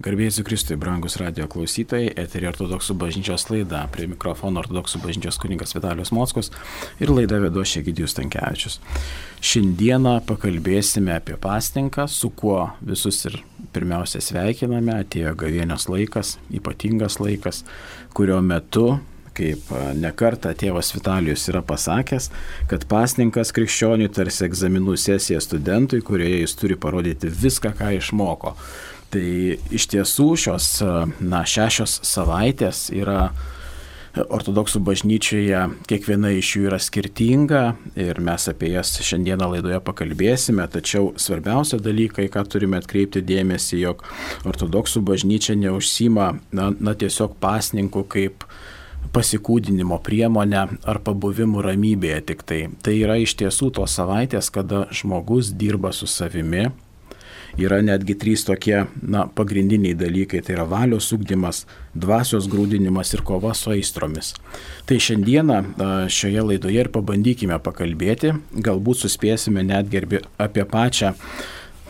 Garbėsiu Kristui, brangus radio klausytojai, eterį ortodoksų bažnyčios laida, prie mikrofono ortodoksų bažnyčios kuningas Vitalijos Mockus ir laida vedu Šegidijus Tankievičius. Šiandieną pakalbėsime apie pasninką, su kuo visus ir pirmiausia sveikiname, atėjo gavienios laikas, ypatingas laikas, kurio metu kaip nekarta tėvas Vitalijus yra pasakęs, kad pasninkas krikščioniui tarsi egzaminų sesija studentui, kurioje jis turi parodyti viską, ką išmoko. Tai iš tiesų šios na, šešios savaitės yra ortodoksų bažnyčioje, kiekviena iš jų yra skirtinga ir mes apie jas šiandieną laidoje pakalbėsime, tačiau svarbiausia dalykai, ką turime atkreipti dėmesį, jog ortodoksų bažnyčia neužsima na, na tiesiog pasninkų kaip pasikūdinimo priemonę ar pabuvimų ramybėje tik tai. Tai yra iš tiesų tos savaitės, kada žmogus dirba su savimi, yra netgi trys tokie na, pagrindiniai dalykai - tai yra valios ugdymas, dvasios grūdinimas ir kova su aistromis. Tai šiandieną šioje laidoje ir pabandykime pakalbėti, galbūt suspėsime netgi apie pačią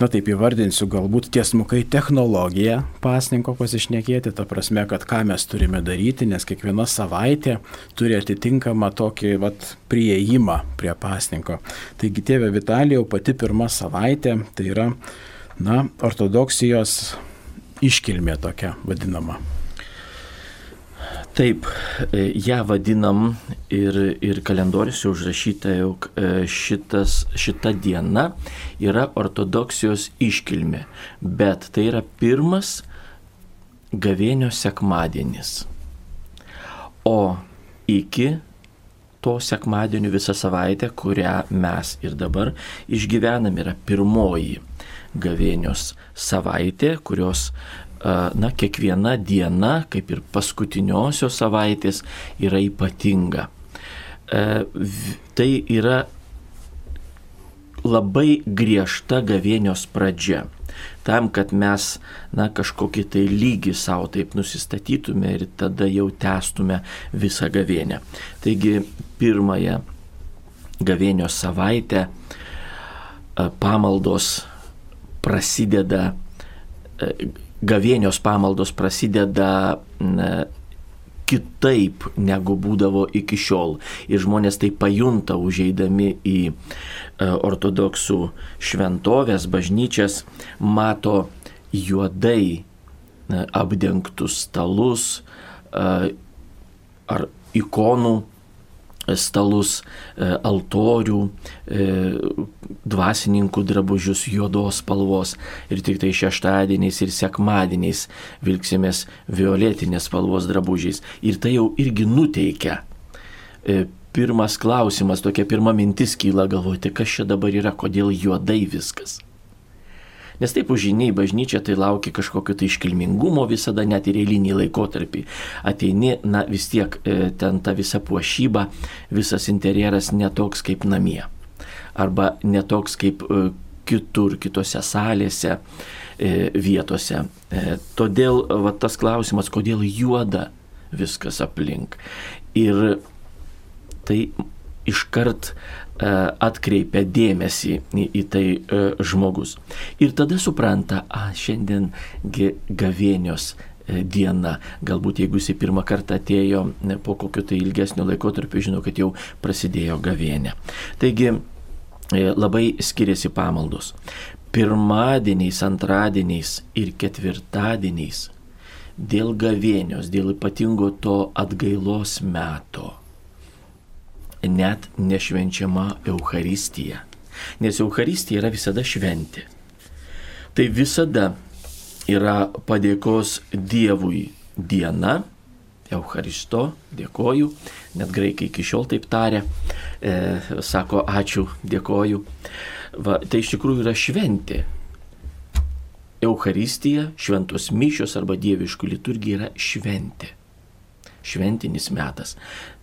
na taip įvardinsiu, galbūt tiesmukai technologiją pasninko pasišnekėti, ta prasme, kad ką mes turime daryti, nes kiekviena savaitė turi atitinkamą tokį vat, prieimą prie pasninko. Taigi, tėvė Vitalijau, pati pirma savaitė, tai yra na, ortodoksijos iškilmė tokia vadinama. Taip, e, ją vadinam ir, ir kalendoriuose užrašyta, jog e, šitas, šita diena yra ortodoksijos iškilmė, bet tai yra pirmas gavėnio sekmadienis. O iki to sekmadienio visą savaitę, kurią mes ir dabar išgyvenam, yra pirmoji gavėnios savaitė, kurios na, kiekviena diena, kaip ir paskutiniosios savaitės, yra ypatinga. Tai yra labai griežta gavėnios pradžia. Tam, kad mes na, kažkokį tai lygį savo taip nusistatytume ir tada jau testume visą gavėnę. Taigi pirmąją gavėnios savaitę pamaldos prasideda, e, gavėnios pamaldos prasideda kitaip negu būdavo iki šiol. Ir žmonės tai pajunta užeidami į e, ortodoksų šventovės, bažnyčias, mato juodai apdengtus stalus ar ikonų stalus, e, altorių, e, dvasininkų drabužius juodos spalvos ir tik tai šeštadieniais ir sekmadieniais vilksimės violetinės spalvos drabužiais. Ir tai jau irgi nuteikia. E, pirmas klausimas, tokia pirma mintis kyla galvoti, kas čia dabar yra, kodėl juodai viskas. Nes taip užiniai bažnyčia tai laukia kažkokio tai iškilmingumo visada, net ir eilinį laikotarpį. Ateini, na vis tiek e, ten ta visa puošyba, visas interjeras netoks kaip namie. Arba netoks kaip e, kitur, kitose salėse, e, vietose. Todėl va, tas klausimas, kodėl juoda viskas aplink. Ir tai iškart atkreipia dėmesį į, į tai e, žmogus. Ir tada supranta, a, šiandien gavėnios e, diena. Galbūt jeigu jisai pirmą kartą atėjo po kokio tai ilgesnio laikotarpio, žino, kad jau prasidėjo gavėnė. Taigi labai skiriasi pamaldos. Pirmadieniais, antradieniais ir ketvirtadieniais dėl gavėnios, dėl ypatingo to atgailos meto net nešvenčiama Euharistija. Nes Euharistija yra visada šventė. Tai visada yra padėkos Dievui diena, Eucharisto, dėkoju, net graikai iki šiol taip tarė, e, sako ačiū, dėkoju. Va, tai iš tikrųjų yra šventė. Eucharistija, šventos mišios arba dieviškų liturgija yra šventė šventinis metas.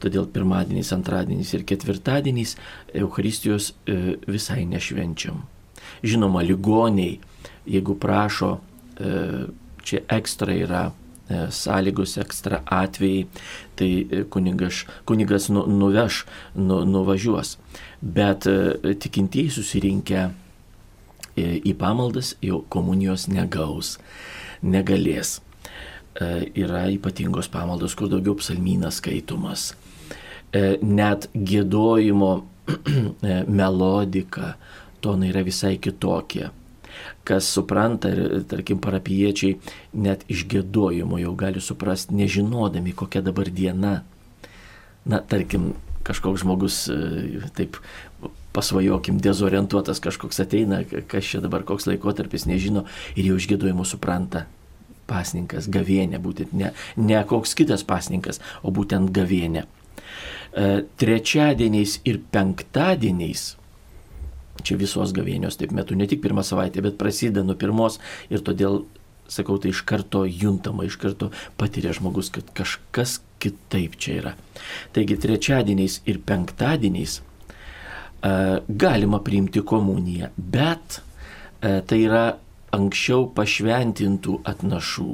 Todėl pirmadieniais, antradieniais ir ketvirtadieniais Eucharistijos e, visai nešvenčiam. Žinoma, ligoniai, jeigu prašo, e, čia ekstra yra e, sąlygos, ekstra atvejai, tai kunigas, kunigas nu, nuveš, nu, nuvažiuos. Bet tikintieji susirinkę į pamaldas jau komunijos negaus. negalės. E, yra ypatingos pamaldos, kur daugiau psalmynas skaitomas. E, net gėdojimo e, melodika, tonai yra visai kitokie. Kas supranta, ir, tarkim, parapiečiai net iš gėdojimo jau gali suprasti, nežinodami, kokia dabar diena. Na, tarkim, kažkoks žmogus taip pasvajokim, dezorientuotas kažkoks ateina, kas čia dabar koks laikotarpis nežino ir jau išgėdojimo supranta. Pasninkas, gavienė, būtent ne, ne koks kitas pasninkas, o būtent gavienė. E, trečiadieniais ir penktadieniais čia visos gavėnios taip metu, ne tik pirmą savaitę, bet prasideda nuo pirmos ir todėl, sakau, tai iš karto juntama, iš karto patiria žmogus, kad kažkas kitaip čia yra. Taigi trečiadieniais ir penktadieniais galima priimti komuniją, bet tai yra anksčiau pašventintų atnašų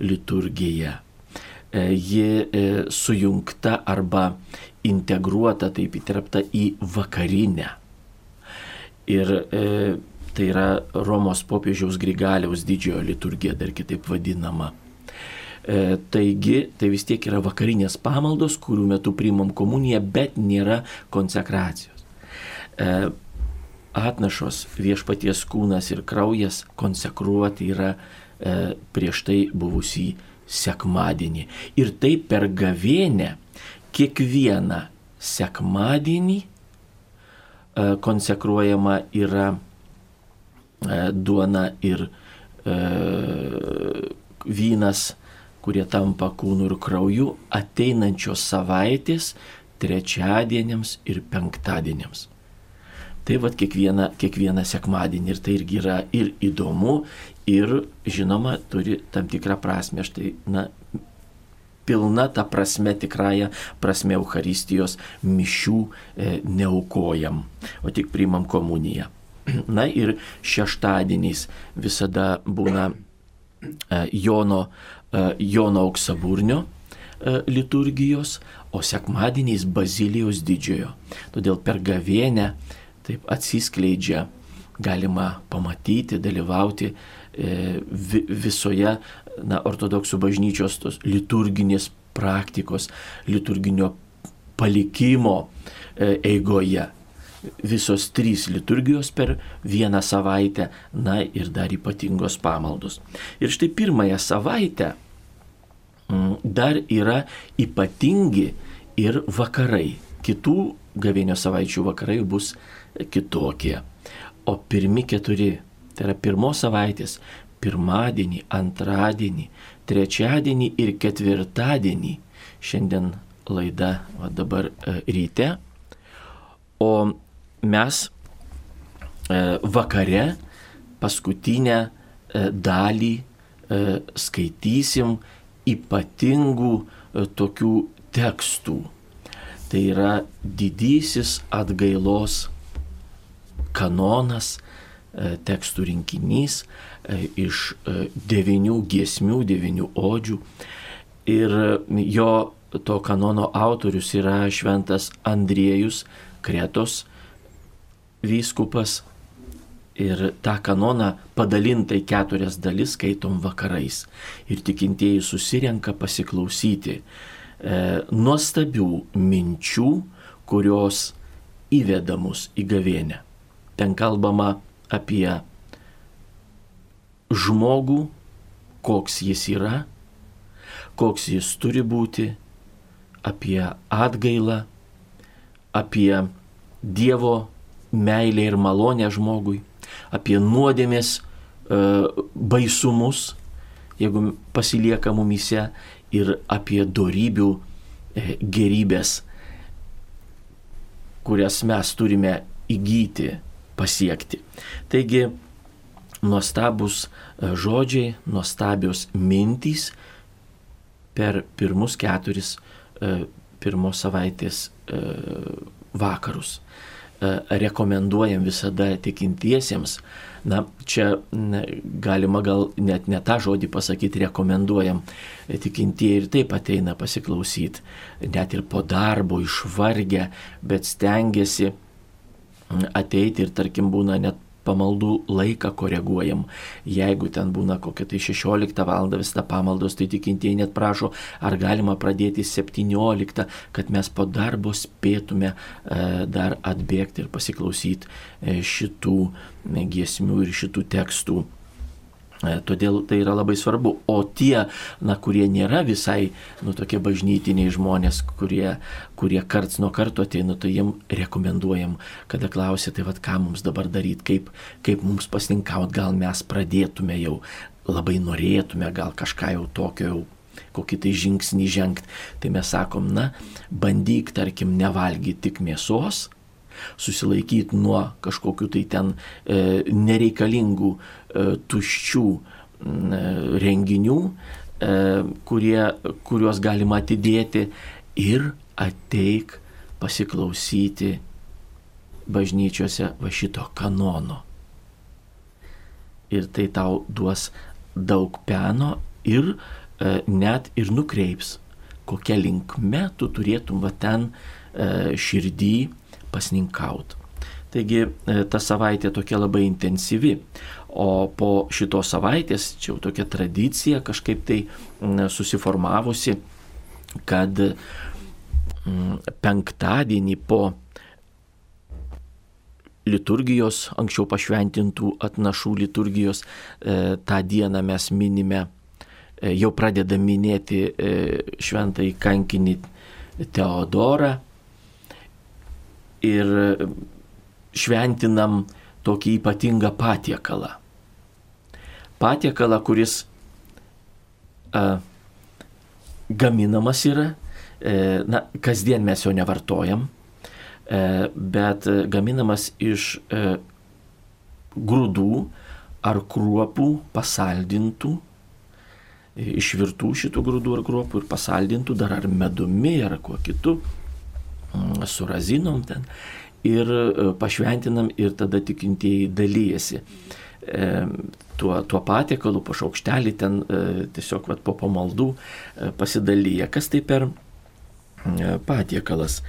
liturgija. Ji sujungta arba integruota, taip įterpta į vakarinę. Ir e, tai yra Romos popiežiaus Grigaliaus didžiojo liturgija, dar kitaip vadinama. E, taigi, tai vis tiek yra vakarinės pamaldos, kurių metu priimam komuniją, bet nėra konsekracijos. E, atnašos viešpaties kūnas ir kraujas konsekruoti yra e, prieš tai buvusį sekmadienį. Ir tai per gavėnę kiekvieną sekmadienį e, konsekruojama yra duona ir vynas, kurie tampa kūnu ir krauju ateinančios savaitės trečiadieniams ir penktadieniams. Tai vad kiekvieną, kiekvieną sekmadienį ir tai irgi yra ir įdomu, ir žinoma, turi tam tikrą prasme. Štai, na, pilna ta prasme, tikrąją prasme Euharistijos mišių e, neaukojam, o tik priimam komuniją. Na ir šeštadieniais visada būna e, Jono, e, Jono auksaburnio e, liturgijos, o sekmadieniais Bazilijos didžiojo. Todėl per gavėnę taip atsiskleidžia, galima pamatyti, dalyvauti e, visoje na, ortodoksų bažnyčios tos liturginės praktikos, liturginio palikimo e, eigoje. Visos trys liturgijos per vieną savaitę, na ir dar ypatingos pamaldos. Ir štai pirmąją savaitę dar yra ypatingi ir vakarai. Kitų gavėnio savaičių vakarai bus kitokie. O pirmi keturi, tai yra pirmos savaitės, pirmadienį, antradienį, trečiadienį ir ketvirtadienį, šiandien laida va, dabar e, ryte, o mes e, vakare paskutinę e, dalį skaitysim ypatingų tokių tekstų. Tai yra didysis atgailos kanonas, e, tekstų rinkinys e, iš e, devinių giesmių, devinių odžių. Ir jo to kanono autorius yra šventas Andriejus Kretos vyskupas. Ir tą kanoną padalintai keturias dalis skaitom vakarais. Ir tikintieji susirenka pasiklausyti e, nuostabių minčių, kurios įveda mus į gavėnę. Ten kalbama apie žmogų, koks jis yra, koks jis turi būti, apie atgailą, apie Dievo meilę ir malonę žmogui, apie nuodėmės e, baisumus, jeigu pasilieka mumise, ir apie darybių e, gerybės, kurias mes turime įgyti pasiekti. Taigi, nuostabus e, žodžiai, nuostabios mintys per pirmus keturis e, pirmos savaitės e, vakarus. Rekomenduojam visada tikintiesiems, na, čia galima gal net ne tą žodį pasakyti, rekomenduojam, tikintieji ir taip ateina pasiklausyti, net ir po darbo išvargę, bet stengiasi ateiti ir tarkim būna net pamaldų laiką koreguojam. Jeigu ten būna kokia tai 16 val. visą pamaldos, tai tikintieji net prašo, ar galima pradėti 17, kad mes po darbo spėtume e, dar atbėgti ir pasiklausyti e, šitų giesmių ir šitų tekstų. E, todėl tai yra labai svarbu. O tie, na, kurie nėra visai, nu, tokie bažnytiniai žmonės, kurie, kurie karts nuo karto ateina, tai jiem rekomenduojam, kada klausia, tai vad ką mums dabar daryti, kaip, kaip mums pasirinkauti, gal mes pradėtume jau, labai norėtume gal kažką jau tokio jau kokį tai žingsnį žengti. Tai mes sakom, na, bandyk, tarkim, nevalgyti tik mėsos, susilaikyti nuo kažkokių tai ten e, nereikalingų, e, tuščių e, renginių, e, kurie, kuriuos galima atidėti ir ateik pasiklausyti bažnyčiose va šito kanono. Ir tai tau duos daug peno ir e, net ir nukreips, kokia linkme tu turėtum va ten e, širdį pasninkauti. Taigi e, ta savaitė tokia labai intensyvi, o po šitos savaitės, čia jau tokia tradicija kažkaip tai susiformavusi, kad penktadienį po liturgijos, anksčiau pašventintų atnašų liturgijos, e, tą dieną mes minime, e, jau pradeda minėti šventai kankinį Teodorą, ir šventinam tokį ypatingą patiekalą. Patiekalą, kuris a, gaminamas yra, e, na, kasdien mes jo nevartojam, e, bet gaminamas iš e, grūdų ar kruopų pasaldintų, išvirtų šitų grūdų ar kruopų ir pasaldintų dar ar medumi ar kuo kitu su razinom ten ir e, pašventinam ir tada tikintieji dalyjasi. E, tuo, tuo patiekalu, po šaukštelį ten e, tiesiog vat, po pamaldų pasidalyja. Kas tai per patiekalas?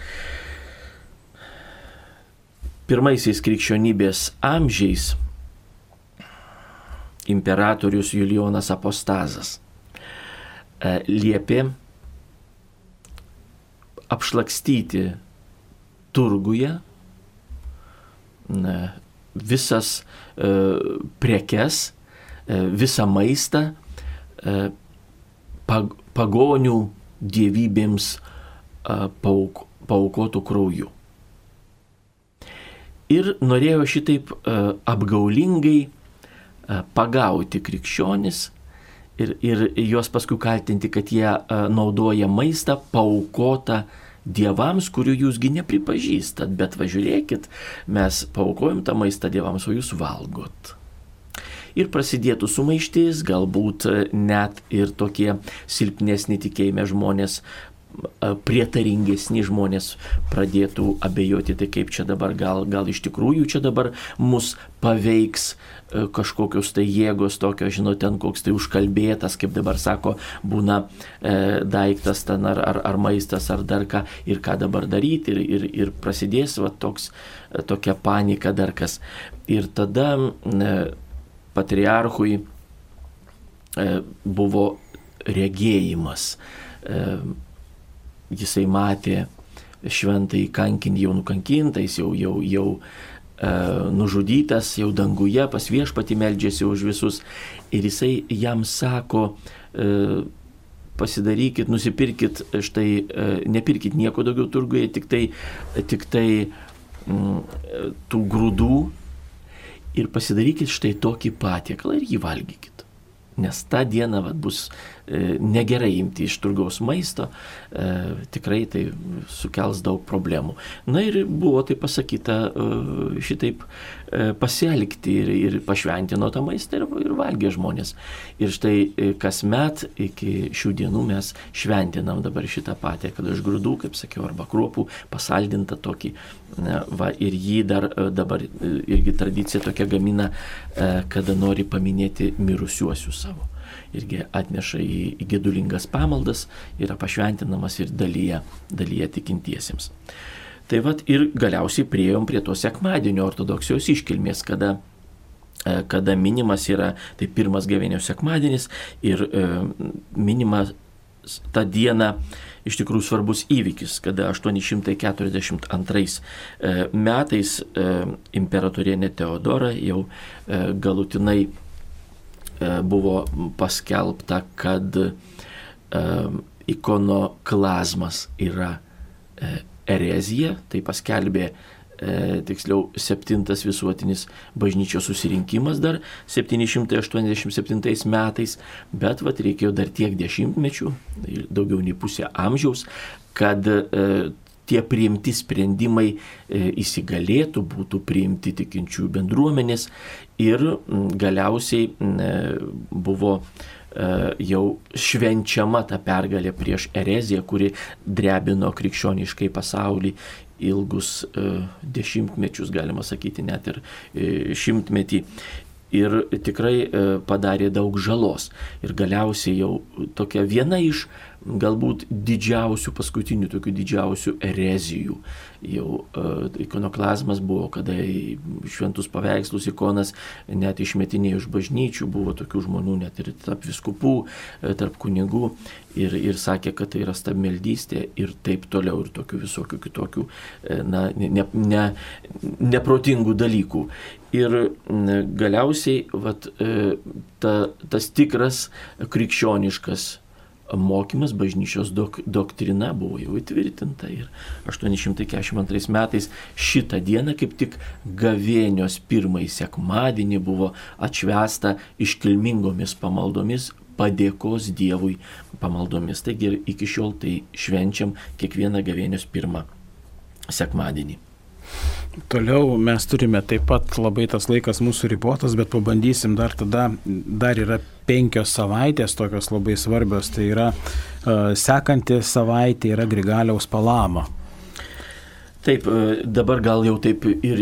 Pirmaisiais krikščionybės amžiais imperatorius Julijonas Apostazas liepė apšlakstyti turguje visas e, prekes, e, visą maistą e, pagonių dievybėms pauk, paukotų krauju. Ir norėjo šitaip apgaulingai pagauti krikščionis ir, ir juos paskui kaltinti, kad jie naudoja maistą paukotą dievams, kurių jūsgi nepripažįstat, bet važiuokit, mes paukojom tą maistą dievams, o jūs valgot. Ir prasidėtų sumaištis, galbūt net ir tokie silpnesni tikėjime žmonės prietaringesni žmonės pradėtų abejoti, tai kaip čia dabar, gal, gal iš tikrųjų čia dabar mus paveiks kažkokios tai jėgos tokio, žinot, ten koks tai užkalbėtas, kaip dabar sako, būna e, daiktas ten ar, ar, ar maistas ar dar ką ir ką dabar daryti ir, ir, ir prasidės va, toks, tokia panika dar kas. Ir tada e, patriarchui e, buvo regėjimas. E, jisai matė šventai kankinį jau nukankintais, jau, jau, jau e, nužudytas, jau danguje pas viešpati meldžiasi už visus. Ir jisai jam sako, e, pasidarykit, nusipirkit, štai e, nepirkit nieko daugiau turguje, tik tai, tik tai m, mm, tų grūdų ir pasidarykit štai tokį patiekalą ir jį valgykit. Nes tą dieną vat, bus negerai imti iš turgaus maisto, e, tikrai tai sukels daug problemų. Na ir buvo tai pasakyta e, šitaip pasielgti ir, ir pašventino tą maistą ir, ir valgė žmonės. Ir štai kasmet iki šių dienų mes šventinam dabar šitą patį, kad iš grūdų, kaip sakiau, arba kruopų pasaldintą tokį. Va, ir jį dar dabar irgi tradicija tokia gamina, kada nori paminėti mirusiuosius savo irgi atneša į, į gedulingas pamaldas, yra pašventinamas ir dalyje, dalyje tikintiesiems. Tai vad ir galiausiai prieėjom prie to sekmadienio ortodoksijos iškilmės, kada kada minimas yra, tai pirmas gavėnios sekmadienis ir e, minimas tą dieną iš tikrųjų svarbus įvykis, kada 842 e, metais e, imperatorienė Teodora jau e, galutinai buvo paskelbta, kad ikonoklazmas yra erezija, tai paskelbė e, tiksliau septintas visuotinis bažnyčios susirinkimas dar 787 metais, bet vat reikėjo dar tiek dešimtmečių, daugiau nei pusę amžiaus, kad e, tie priimti sprendimai e, įsigalėtų, būtų priimti tikinčių bendruomenės ir galiausiai e, buvo e, jau švenčiama ta pergalė prieš ereziją, kuri drebino krikščioniškai pasaulį ilgus e, dešimtmečius, galima sakyti, net ir šimtmetį. Ir tikrai e, padarė daug žalos. Ir galiausiai jau tokia viena iš galbūt didžiausių, paskutinių tokių didžiausių erezijų. Jau uh, ikonoklazmas buvo, kada šventus paveikslus ikonas net išmetinėjo iš bažnyčių, buvo tokių žmonių net ir tarp viskupų, e, tarp kunigų ir, ir sakė, kad tai yra stabmeldystė ir taip toliau ir tokių visokių kitokių e, na, ne, ne, neprotingų dalykų. Ir galiausiai vat, ta, tas tikras krikščioniškas mokymas, bažnyčios dok, doktrina buvo jau įtvirtinta ir 842 metais šitą dieną kaip tik gavėnios pirmąjį sekmadienį buvo atšvesta iškilmingomis pamaldomis padėkos Dievui pamaldomis. Taigi ir iki šiol tai švenčiam kiekvieną gavėnios pirmą sekmadienį. Toliau mes turime taip pat labai tas laikas mūsų ribotas, bet pabandysim dar tada, dar yra penkios savaitės tokios labai svarbios, tai yra uh, sekanti savaitė yra Grigaliaus palama. Taip, dabar gal jau taip ir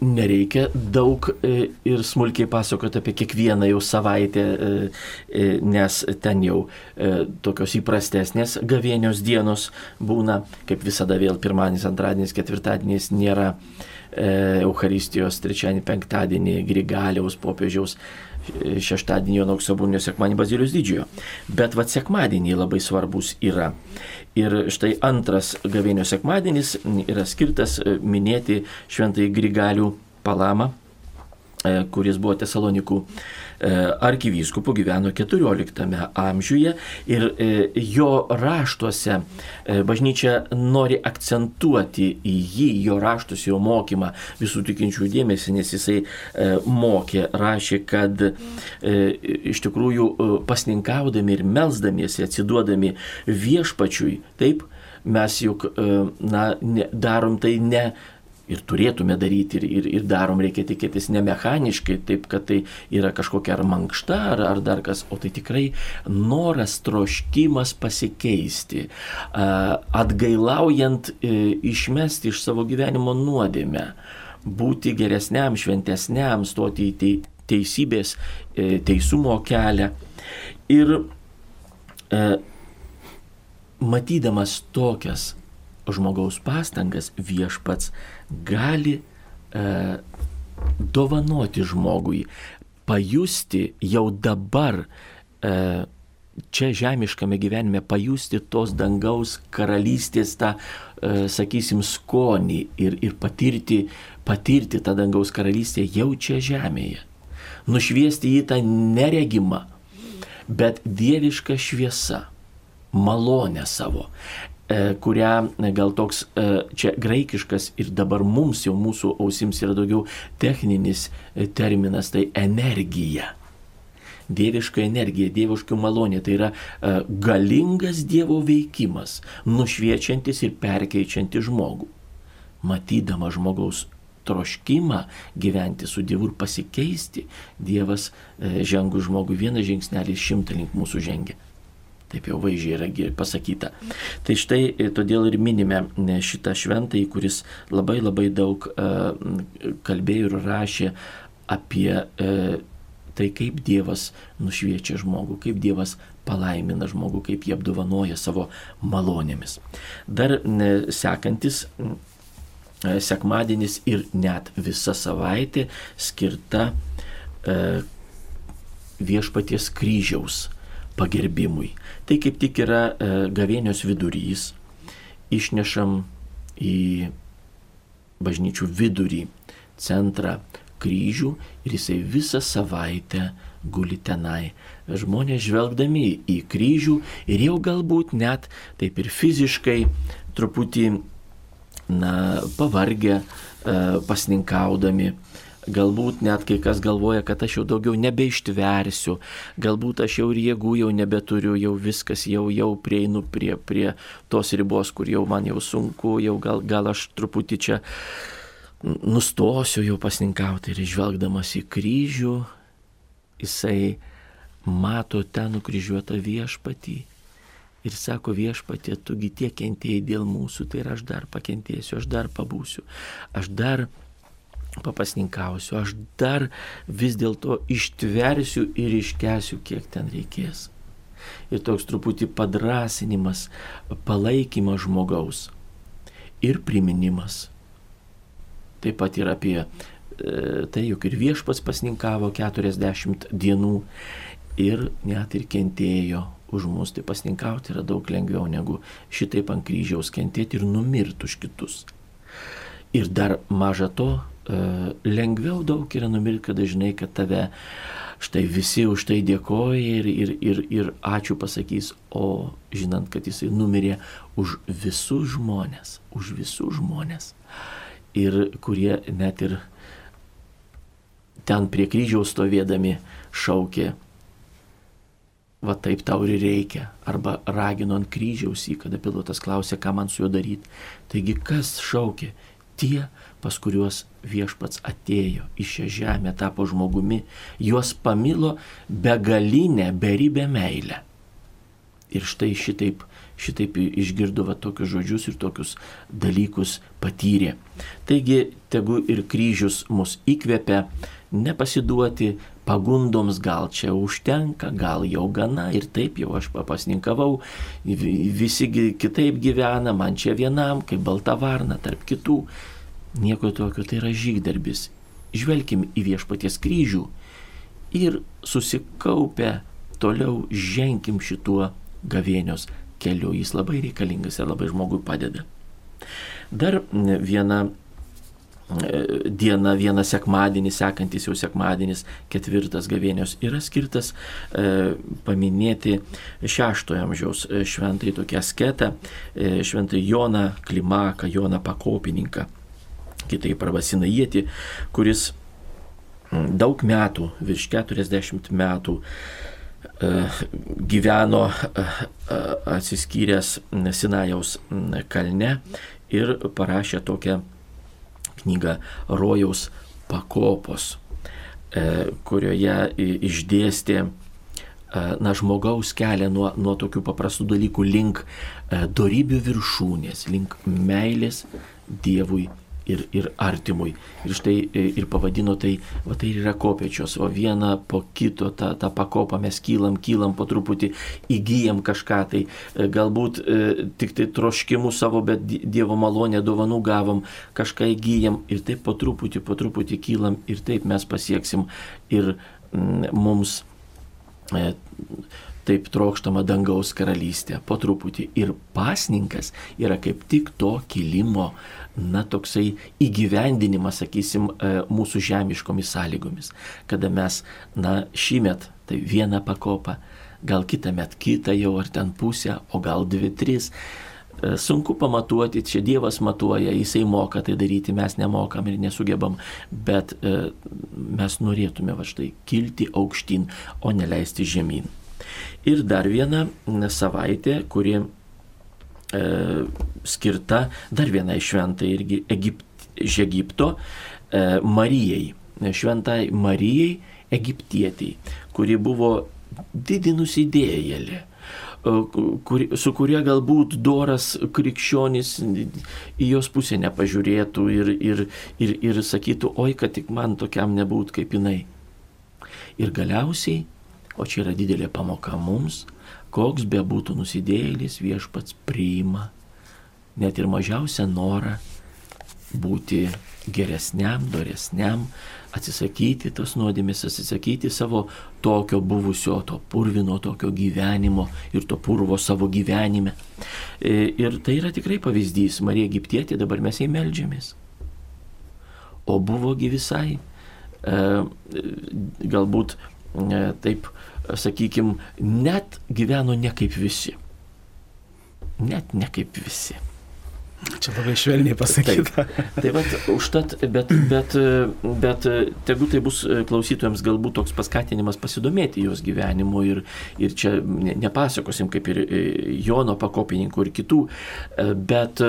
nereikia daug ir smulkiai pasakoti apie kiekvieną jau savaitę, nes ten jau tokios įprastesnės gavėnios dienos būna, kaip visada vėl pirmadienis, antradienis, ketvirtadienis nėra Euharistijos, trečiadienį, penktadienį, Grigaliaus popiežiaus šeštadienį Jono Auksobūnio sekmanį Bazilijos didžiojo. Bet vad sekmadieniai labai svarbus yra. Ir štai antras gavėnio sekmadienis yra skirtas e, minėti šventai Grigalių palamą, e, kuris buvo Tesalonikų E, arkivyskupu gyveno 14 amžiuje ir e, jo raštuose e, bažnyčia nori akcentuoti į jį, jo raštus, jo mokymą. Visų tikinčių dėmesį, nes jisai mokė, rašė, kad iš tikrųjų pasninkaudami ir melzdamiesi, atsiduodami viešpačiui, taip, mes juk na, darom tai ne ir turėtume daryti ir, ir, ir darom, reikia tikėtis ne mechaniškai, taip kad tai yra kažkokia ar mankšta, ar, ar dar kas, o tai tikrai noras, troškimas pasikeisti, atgailaujant e, išmesti iš savo gyvenimo nuodėmę, būti geresniam, šventesniam, stoti į teisybės, e, teisumo kelią. Ir e, matydamas tokias žmogaus pastangas viešpats gali e, dovanoti žmogui, pajusti jau dabar e, čia žemiškame gyvenime, pajusti tos dangaus karalystės tą, e, sakysim, skonį ir, ir patirti, patirti tą dangaus karalystę jau čia žemėje. Nušviesti į tą neregimą, bet dievišką šviesą malonę savo. E, kurią e, gal toks e, čia graikiškas ir dabar mums jau mūsų ausims yra daugiau techninis terminas, tai energija. Dieviška energija, dieviška malonė, tai yra galingas Dievo veikimas, nušviečiantis ir perkeičiantis žmogų. Matydama žmogaus troškimą gyventi su Dievu ir pasikeisti, Dievas žengus žmogui vieną žingsnelį šimtą link mūsų žengia. Taip jau vaizdžiai yra pasakyta. Tai štai e, todėl ir minime e, šitą šventąjį, kuris labai labai daug e, kalbėjo ir rašė apie tai, kaip Dievas nušviečia žmogų, kaip Dievas palaimina žmogų, kaip jį apdovanoja savo malonėmis. Dar sekantis sekmadienis ir net visa savaitė skirta viešpaties kryžiaus pagerbimui. Tai kaip tik yra e, gavėnios vidurys, išnešam į bažnyčių vidurį, centrą kryžių ir jisai visą savaitę guli tenai. Žmonės žvelgdami į kryžių ir jau galbūt net taip ir fiziškai truputį na, pavargę, e, pasninkaudami, Galbūt net kai kas galvoja, kad aš jau daugiau nebeištversiu, galbūt aš jau ir jėgų jau nebeturiu, jau viskas, jau, jau prieinu prie, prie tos ribos, kur jau man jau sunku, jau gal, gal aš truputį čia nustosiu jau pasninkauti ir žvelgdamas į kryžių, jisai mato ten nukryžiuotą viešpatį. Ir sako viešpatė, tugi tiek kentėjai dėl mūsų, tai ir aš dar pakentėsiu, aš dar pabūsiu, aš dar papasninkausiu, aš dar vis dėlto ištversiu ir iškesiu, kiek ten reikės. Ir toks truputį padrasinimas, palaikymas žmogaus ir priminimas. Taip pat ir apie e, tai, jog ir viešpats pasninkavo 40 dienų ir net ir kentėjo už mus. Tai pasninkauti yra daug lengviau negu šitaip ant kryžiaus kentėti ir numirti už kitus. Ir dar maža to, lengviau daug yra numirti, kada žinai, kad tave štai visi už tai dėkoja ir, ir, ir, ir ačiū pasakys, o žinant, kad jisai numirė už visus žmonės, už visus žmonės. Ir kurie net ir ten prie kryžiaus stovėdami šaukė, va taip tau ir reikia. Arba ragino ant kryžiaus jį, kada pilotas klausė, ką man su juo daryti. Taigi kas šaukė? Tie, pas kuriuos viešpats atėjo į šią žemę, tapo žmogumi, juos pamilo begalinę, beribę meilę. Ir štai šitaip, šitaip išgirdo va tokius žodžius ir tokius dalykus patyrė. Taigi, tegu ir kryžius mus įkvepia nepasiduoti pagundoms, gal čia užtenka, gal jau gana ir taip jau aš papasninkavau, visi kitaip gyvena, man čia vienam, kaip balta varna tarp kitų. Nieko tokio, tai yra žygdarbis. Žvelkim į viešpaties kryžių ir susikaupę toliau ženkim šituo gavėnios keliu. Jis labai reikalingas ir labai žmogui padeda. Dar viena e, diena, vienas sekmadienis, sekantis jau sekmadienis, ketvirtas gavėnios yra skirtas e, paminėti šeštojo amžiaus e, šventai tokią sketą, e, šventai Joną Klimaką, Joną Pakopininką kitaip arba Sinajėti, kuris mm, daug metų, virš 40 metų e, gyveno e, e, atsiskyręs Sinajaus mm, kalne ir parašė tokią knygą Rojaus pakopos, kurioje išdėstė na, žmogaus kelią nuo, nuo tokių paprastų dalykų link darybių viršūnės, link meilės Dievui ir, ir artimui. Ir štai e, ir pavadino tai, va tai yra kopiečios, o vieną po kito tą, tą pakopą mes kylam, kylam po truputį, įgyjam kažką tai, e, galbūt e, tik tai troškimų savo, bet Dievo malonę dovanų gavom, kažką įgyjam ir taip po truputį, po truputį kylam ir taip mes pasieksim ir mm, mums e, taip trokštama dangaus karalystė po truputį. Ir pasninkas yra kaip tik to kilimo na, toksai įgyvendinimas, sakysim, e, mūsų žemiškomis sąlygomis, kada mes, na, šįmet tai vieną pakopą, gal kitą met kitą jau ar ten pusę, o gal dvi, tris. E, sunku pamatuoti, čia Dievas matuoja, Jisai moka tai daryti, mes nemokam ir nesugebam, bet e, mes norėtume va štai kilti aukštyn, o neleisti žemyn. Ir dar viena savaitė, kuri e, skirta dar vienai šventai irgi Egipt, iš Egipto e, Marijai, šventai Marijai Egiptietiai, kuri buvo didi nusidėjėlė kur, su kuria galbūt doras krikščionis į jos pusę nepažiūrėtų ir, ir, ir, ir sakytų, oi, kad tik man tokiam nebūt kaip jinai. Ir galiausiai, o čia yra didelė pamoka mums, koks bebūtų nusidėjėlis viešpats priima net ir mažiausią norą būti geresniam, doresniam, atsisakyti tos nuodėmės, atsisakyti savo tokio buvusio, to purvino tokio gyvenimo ir to purvo savo gyvenime. E, ir tai yra tikrai pavyzdys. Marija Egiptietė, dabar mes jai melžiamės. O buvogi visai, e, galbūt e, taip, sakykime, net gyveno ne kaip visi. Net ne kaip visi. Čia labai švelniai pasakyta. Taip, tai vat, užtat, bet, bet, bet tegu tai bus klausytojams galbūt toks paskatinimas pasidomėti jos gyvenimu ir, ir čia nepasakosim kaip ir Jono pakopininkų ir kitų, bet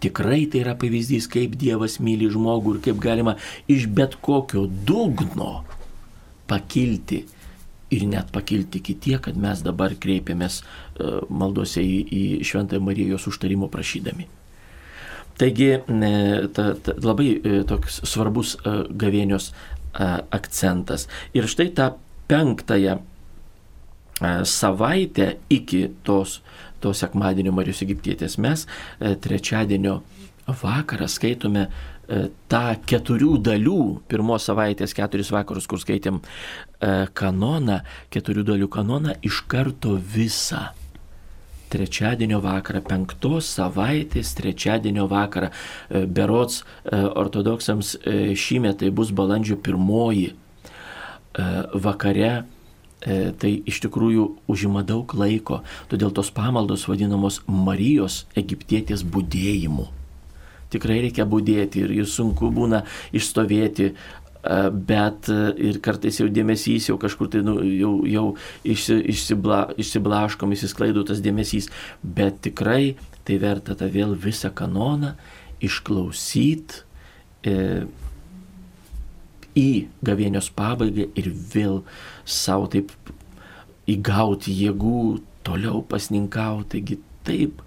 tikrai tai yra pavyzdys, kaip Dievas myli žmogų ir kaip galima iš bet kokio dugno pakilti ir net pakilti iki tiek, kad mes dabar kreipiamės e, maldose į, į Šventąją Marijos užtarimo prašydami. Taigi ta, ta, labai e, toks svarbus e, gavėnios akcentas. Ir štai tą penktąją savaitę iki tos, tos sekmadienio Marijos Egiptietės mes trečiadienio vakarą skaitome E, tą keturių dalių, pirmos savaitės keturis vakarus, kur skaitėm e, kanoną, keturių dalių kanoną, iš karto visą. Trečiadienio vakarą, penktos savaitės trečiadienio vakarą, e, berots ortodoksams šįmet tai bus balandžio pirmoji. Vakare tai iš tikrųjų užima daug laiko, todėl tos pamaldos vadinamos Marijos egiptietės būdėjimu tikrai reikia būdėti ir, ir sunku būna išstovėti bet ir kartais jau dėmesys jau kažkur tai nu, jau, jau išsi, išsibla, išsiblaškom, išsisklaido tas dėmesys, bet tikrai tai verta tą vėl visą kanoną išklausyti e, į gavėnios pabaigą ir vėl savo taip įgauti jėgų, toliau pasninkauti, taigi taip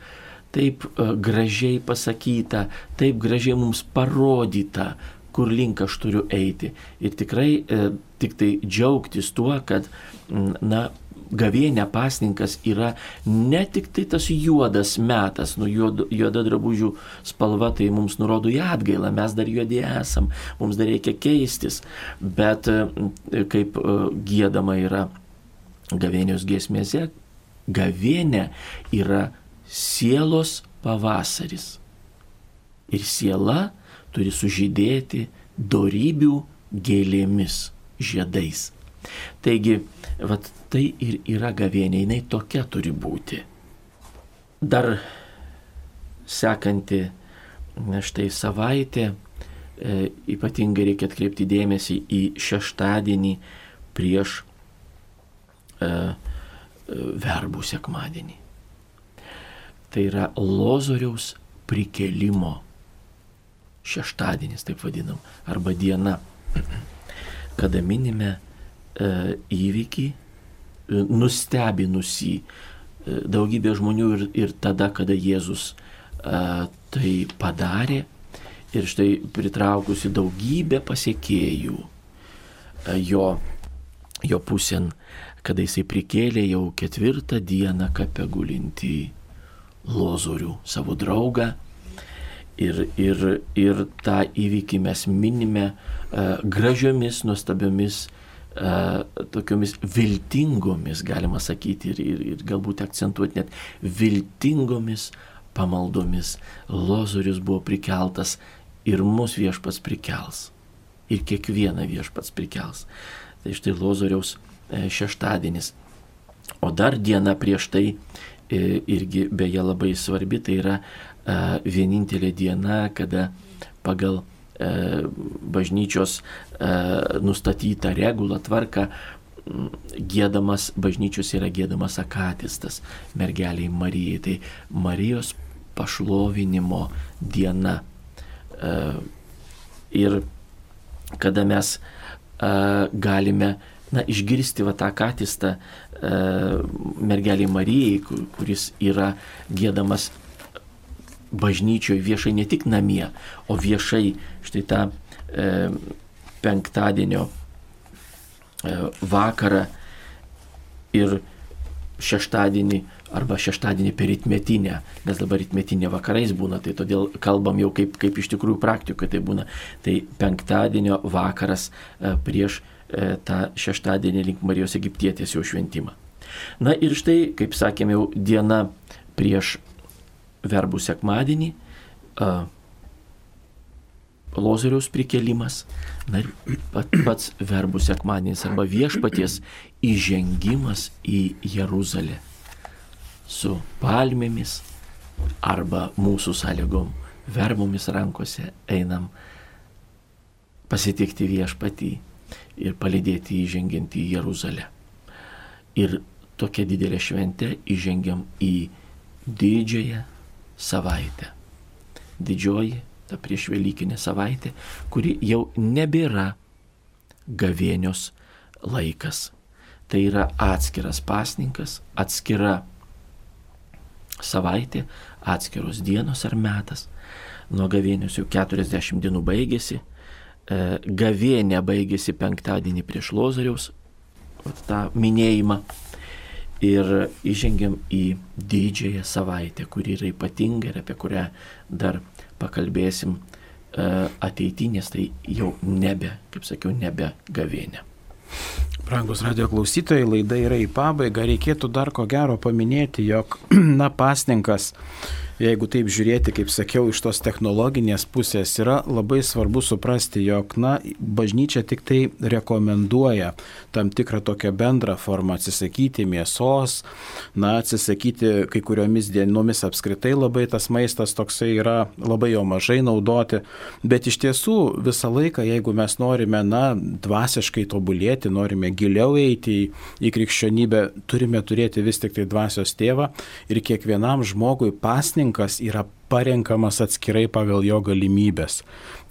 taip e, gražiai pasakyta, taip gražiai mums parodyta, kur link aš turiu eiti. Ir tikrai e, tik tai džiaugtis tuo, kad, na, gavėnė pasninkas yra ne tik tai tas juodas metas, nu juoda, juoda drabužių spalva tai mums nurodo į atgailą, mes dar juodi esam, mums dar reikia keistis, bet e, kaip e, gėdama yra gavėnios giesmėse, gavėnė yra sielos pavasaris. Ir siela turi sužydėti darybių gėlėmis, žiedais. Taigi, vat, tai ir yra gavėnė, jinai tokia turi būti. Dar sekanti, štai savaitė, e, ypatingai reikia atkreipti dėmesį į šeštadienį prieš e, e, verbų sekmadienį tai yra Lozoriaus prikelimo. Šeštadienis, taip vadinam, arba diena, kada minime e, įvykį, e, nustebinusį e, daugybė žmonių ir, ir tada, kada Jėzus e, tai padarė ir štai pritraukusi daugybę pasiekėjų e, jo, jo pusėn, kada jisai prikėlė jau ketvirtą dieną kape gulinti Lozorių, savo draugą. Ir, ir, ir tą įvykį mes minime uh, gražiomis, nuostabiomis, uh, tokiomis viltingomis, galima sakyti, ir, ir, ir galbūt akcentuoti net viltingomis pamaldomis. Lozorius buvo prikeltas ir mūsų viešpats prikels. Ir kiekvieną viešpats prikels. Tai štai Lozoriaus e, šeštadienis. O dar diena prieš tai irgi beje labai svarbi, tai yra vienintelė diena, kada pagal bažnyčios nustatytą regulą tvarką gėdamas, bažnyčios yra gėdamas akatistas mergeliai Marijai. Tai Marijos pašlovinimo diena. Ir kada mes galime na, išgirsti va tą katistą e, mergelį Marijai, kuris yra gėdamas bažnyčioje viešai ne tik namie, o viešai štai tą e, penktadienio e, vakarą. Ir šeštadienį arba šeštadienį per rytmetinę, nes dabar rytmetinė vakarais būna, tai todėl kalbam jau kaip, kaip iš tikrųjų praktikoje tai būna. Tai penktadienio vakaras e, prieš tą šeštadienį link Marijos Egiptietės jau šventimą. Na ir štai, kaip sakėme, jau diena prieš verbų sekmadienį, Lozoriaus prikelimas, na ir pats verbų sekmadienis arba viešpaties įžengimas į Jeruzalę su palmėmis arba mūsų sąlygom verbomis rankose einam pasitikti viešpatį ir palidėti įžengiant į Jeruzalę. Ir tokia didelė šventė įžengiam į didžiąją savaitę. Didžioji, ta prieš Velykinė savaitė, kuri jau nebėra gavėnios laikas. Tai yra atskiras pasninkas, atskira savaitė, atskiros dienos ar metas. Nuo gavėnios jau 40 dienų baigėsi. E, gavėnė baigėsi penktadienį prieš Lozariaus tą minėjimą. Ir įžengiam į didžiąją savaitę, kuri yra ypatinga ir apie kurią dar pakalbėsim e, ateitinės, tai jau nebe, kaip sakiau, nebe gavėnė. Brangus radio klausytojai, laida yra į pabaigą. Reikėtų dar ko gero paminėti, jog, na, pasninkas jeigu taip žiūrėti, kaip sakiau, iš tos technologinės pusės, yra labai svarbu suprasti, jog, na, bažnyčia tik tai rekomenduoja tam tikrą tokią bendrą formą atsisakyti mėsos, na, atsisakyti kai kuriomis dienomis apskritai labai tas maistas toksai yra labai jo mažai naudoti, bet iš tiesų visą laiką, jeigu mes norime, na, dvasiškai tobulėti, norime giliau eiti į, į krikščionybę, turime turėti vis tik tai dvasios tėvą ir kiekvienam žmogui pasninkas savininkas yra parenkamas atskirai pagal jo galimybės.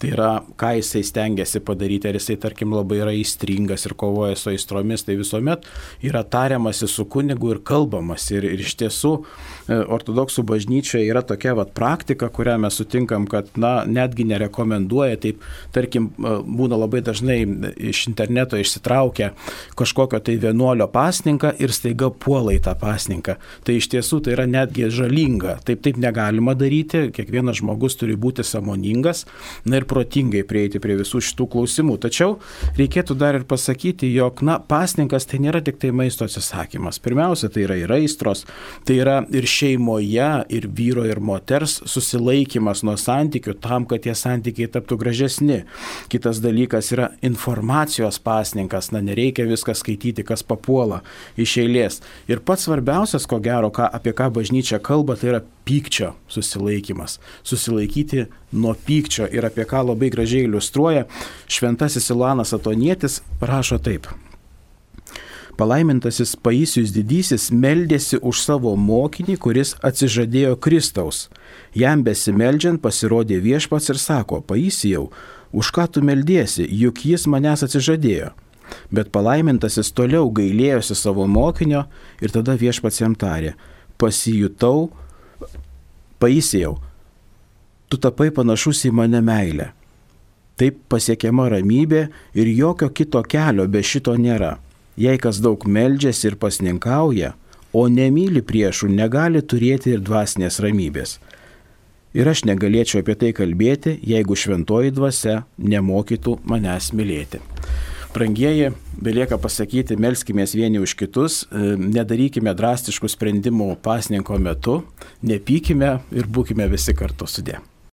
Tai yra, ką jisai stengiasi padaryti, ar jisai, tarkim, labai yra įstringas ir kovoja su aistromis, tai visuomet yra tariamasi su kunigu ir kalbamas. Ir, ir iš tiesų e, ortodoksų bažnyčioje yra tokia vat, praktika, kurią mes sutinkam, kad, na, netgi nerekomenduoja, taip, tarkim, e, būna labai dažnai iš interneto išsitraukia kažkokio tai vienuolio pasninką ir staiga puola į tą pasninką. Tai iš tiesų tai yra netgi žalinga. Taip, taip negalima daryti, kiekvienas žmogus turi būti samoningas. Na ir protingai prieiti prie visų šitų klausimų. Tačiau reikėtų dar ir pasakyti, jog, na, pasninkas tai nėra tik tai maisto atsisakymas. Pirmiausia, tai yra ir aistros, tai yra ir šeimoje, ir vyro, ir moters susilaikimas nuo santykių tam, kad tie santykiai taptų gražesni. Kitas dalykas yra informacijos pasninkas, na, nereikia viską skaityti, kas papuola iš eilės. Ir pats svarbiausias, ko gero, ką, apie ką bažnyčia kalba, tai yra pykčio susilaikimas. Susilaikyti nuo pykčio ir apie ką labai gražiai iliustruoja šventasis Ilanas Atonietis, rašo taip. Palaimintasis Paisius didysis meldėsi už savo mokinį, kuris atsižadėjo Kristaus. Jam besimeldžiant pasirodė viešpats ir sako, Paisijau, už ką tu meldėsi, juk jis manęs atsižadėjo. Bet palaimintasis toliau gailėjosi savo mokinio ir tada viešpats jam tarė, pasijutau Paisėjau, tu tapai panašus į mane meilę. Taip pasiekiama ramybė ir jokio kito kelio be šito nėra. Jei kas daug meldžiasi ir pasninkauja, o nemyli priešų, negali turėti ir dvasinės ramybės. Ir aš negalėčiau apie tai kalbėti, jeigu šventoji dvasia nemokytų manęs mylėti. Brangieji, belieka pasakyti, melskime vieni už kitus, e, nedarykime drastiškų sprendimų pasninko metu, nepykime ir būkime visi kartu sudė.